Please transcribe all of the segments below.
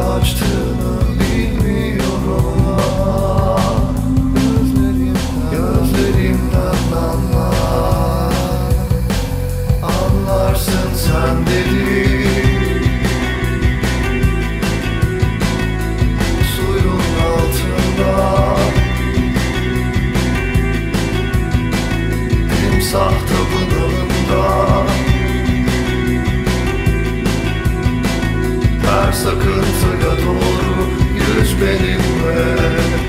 açtığını bilmiyorum Gözlerimden, anlar Anlarsın sen deli Suyun altında Timsah tabınında Her sakın beni bırak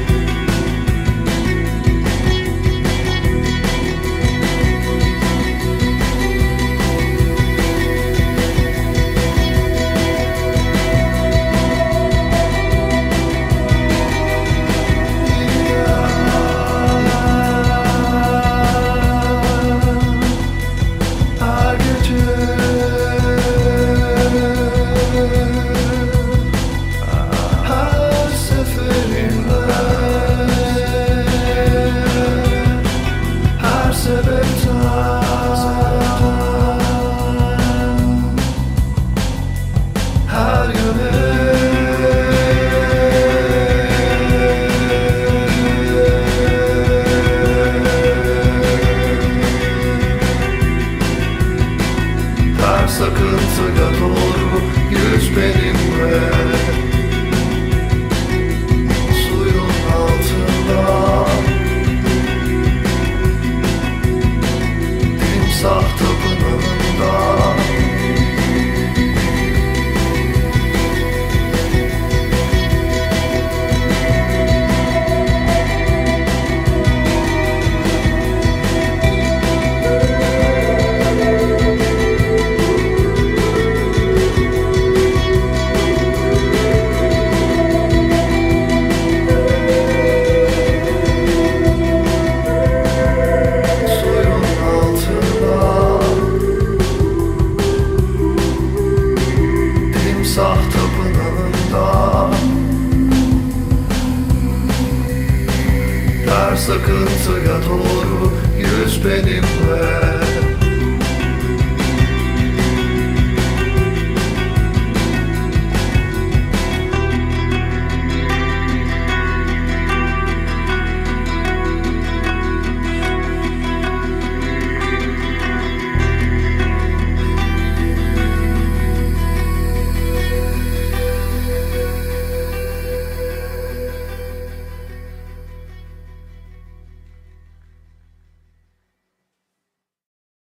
Her sakıntıya doğru yüz benimle tapınağında Her sakıntıya doğru yüz benimle